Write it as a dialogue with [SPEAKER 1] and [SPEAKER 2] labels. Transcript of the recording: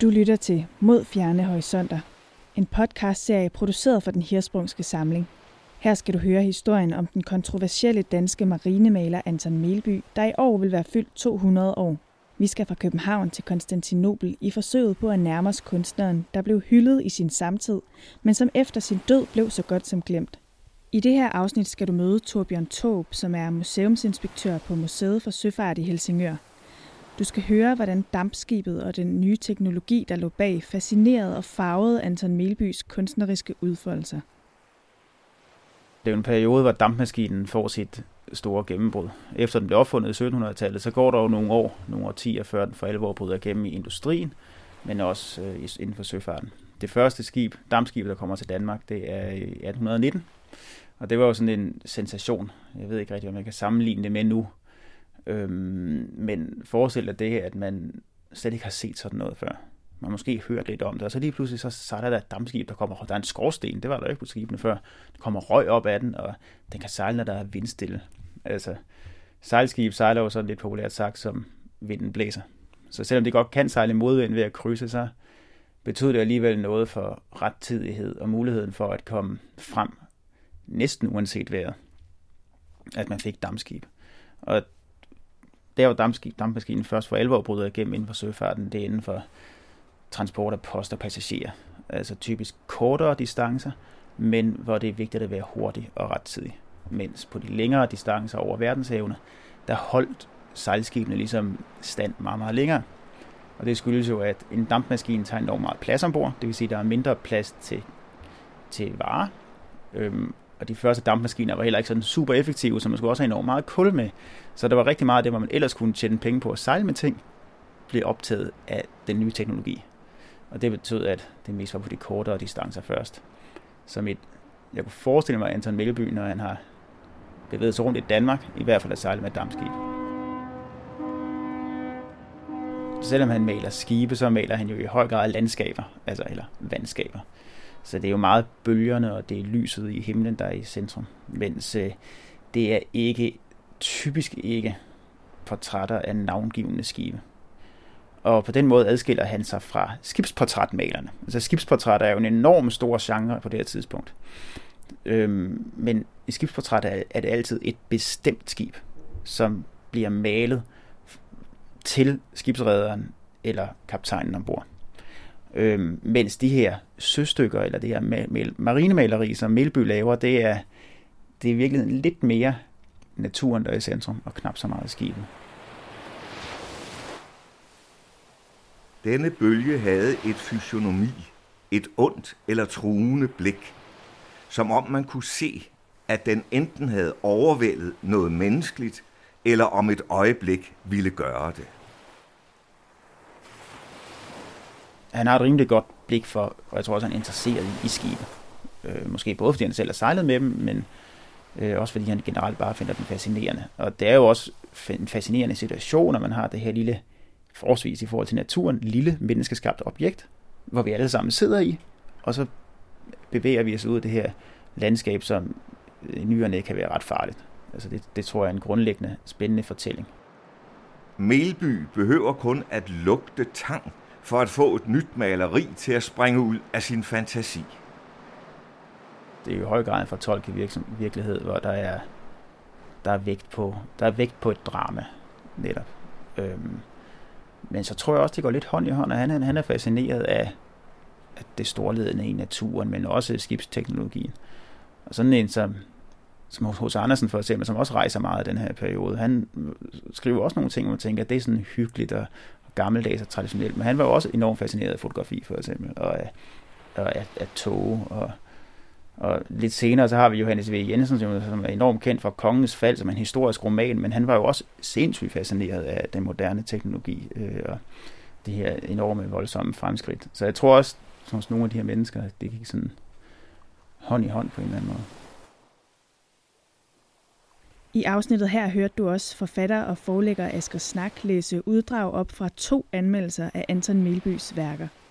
[SPEAKER 1] Du lytter til Mod Fjerne Horisonter, en podcastserie produceret for den Hirsprungske Samling. Her skal du høre historien om den kontroversielle danske marinemaler Anton Melby, der i år vil være fyldt 200 år. Vi skal fra København til Konstantinopel i forsøget på at nærme os kunstneren, der blev hyldet i sin samtid, men som efter sin død blev så godt som glemt. I det her afsnit skal du møde Torbjørn Tåb, som er museumsinspektør på Museet for Søfart i Helsingør. Du skal høre, hvordan dampskibet og den nye teknologi, der lå bag, fascinerede og farvede Anton Melbys kunstneriske udfoldelser.
[SPEAKER 2] Det er jo en periode, hvor dampmaskinen får sit store gennembrud. Efter den blev opfundet i 1700-tallet, så går der jo nogle år, nogle årtier, før den for alvor bryder igennem i industrien, men også øh, inden for søfarten. Det første skib, dampskibet, der kommer til Danmark, det er i 1819, og det var jo sådan en sensation. Jeg ved ikke rigtig, om jeg kan sammenligne det med nu, Øhm, men forestil dig det, at man slet ikke har set sådan noget før. Man har måske hørt lidt om det, og så lige pludselig så, så er der et dammskib, der kommer, der er en skorsten, det var der ikke på skibene før. Der kommer røg op af den, og den kan sejle, når der er vindstille. Altså, sejlskib sejler jo sådan lidt populært sagt, som vinden blæser. Så selvom det godt kan sejle modvind ved at krydse, så betyder det alligevel noget for rettidighed og muligheden for at komme frem næsten uanset vejret, at man fik dammskib. Og der hvor dampmaskinen først for alvor bryder igennem inden for søfarten, det er inden for transport af post og passagerer. Altså typisk kortere distancer, men hvor det er vigtigt at være hurtig og rettidig. Mens på de længere distancer over verdenshavene, der holdt sejlskibene ligesom stand meget, meget længere. Og det skyldes jo, at en dampmaskine tager enormt meget plads ombord, det vil sige, at der er mindre plads til, til varer. Øhm, og de første dampmaskiner var heller ikke sådan super effektive, så man skulle også have enormt meget kul med. Så der var rigtig meget af det, hvor man ellers kunne tjene penge på at sejle med ting, blev optaget af den nye teknologi. Og det betød, at det mest var på de kortere distancer først. Som mit, jeg kunne forestille mig Anton Melleby, når han har bevæget sig rundt i Danmark, i hvert fald at sejle med dampskib. Selvom han maler skibe, så maler han jo i høj grad landskaber, altså eller vandskaber. Så det er jo meget bølgerne, og det er lyset i himlen, der er i centrum. Mens øh, det er ikke typisk ikke portrætter af navngivende skibe. Og på den måde adskiller han sig fra skibsportrætmalerne. Altså skibsportrætter er jo en enorm stor genre på det her tidspunkt. Øhm, men i skibsportrætter er det altid et bestemt skib, som bliver malet til skibsrederen eller kaptajnen ombord. Øhm, mens de her søstykker, eller det her marinemaleri, som Melby laver, det er, det er virkelig lidt mere naturen, der er i centrum, og knap så meget skibet.
[SPEAKER 3] Denne bølge havde et fysionomi, et ondt eller truende blik, som om man kunne se, at den enten havde overvældet noget menneskeligt, eller om et øjeblik ville gøre det.
[SPEAKER 2] Han har et rimelig godt blik for, og jeg tror også, han er interesseret i skibe. Øh, måske både fordi han selv har sejlet med dem, men øh, også fordi han generelt bare finder dem fascinerende. Og det er jo også en fascinerende situation, når man har det her lille, forsvis i forhold til naturen, lille menneskeskabt objekt, hvor vi alle sammen sidder i, og så bevæger vi os ud af det her landskab, som øh, i nyerne kan være ret farligt. Altså det, det tror jeg er en grundlæggende spændende fortælling.
[SPEAKER 3] Melby behøver kun at lugte tang for at få et nyt maleri til at springe ud af sin fantasi.
[SPEAKER 2] Det er jo i høj grad en fortolket virkelighed, hvor der er, der er, vægt, på, der er vægt på et drama netop. Øhm, men så tror jeg også, det går lidt hånd i hånd, og han, han er fascineret af, af det storledende i naturen, men også skibsteknologien. Og sådan en som, som hos Andersen for eksempel, som også rejser meget i den her periode, han skriver også nogle ting, hvor man tænker, at det er sådan hyggeligt og, gammeldags og traditionelt, men han var jo også enormt fascineret af fotografi, for eksempel, og af, og af, af tog, og, og lidt senere, så har vi Johannes V. Jensen, som er enormt kendt for Kongens Fald, som er en historisk roman, men han var jo også sindssygt fascineret af den moderne teknologi, øh, og det her enorme, voldsomme fremskridt. Så jeg tror også, hos nogle af de her mennesker, det gik sådan hånd i hånd på en eller anden måde.
[SPEAKER 1] I afsnittet her hørte du også forfatter og forlægger Asger Snak læse uddrag op fra to anmeldelser af Anton Melbys værker –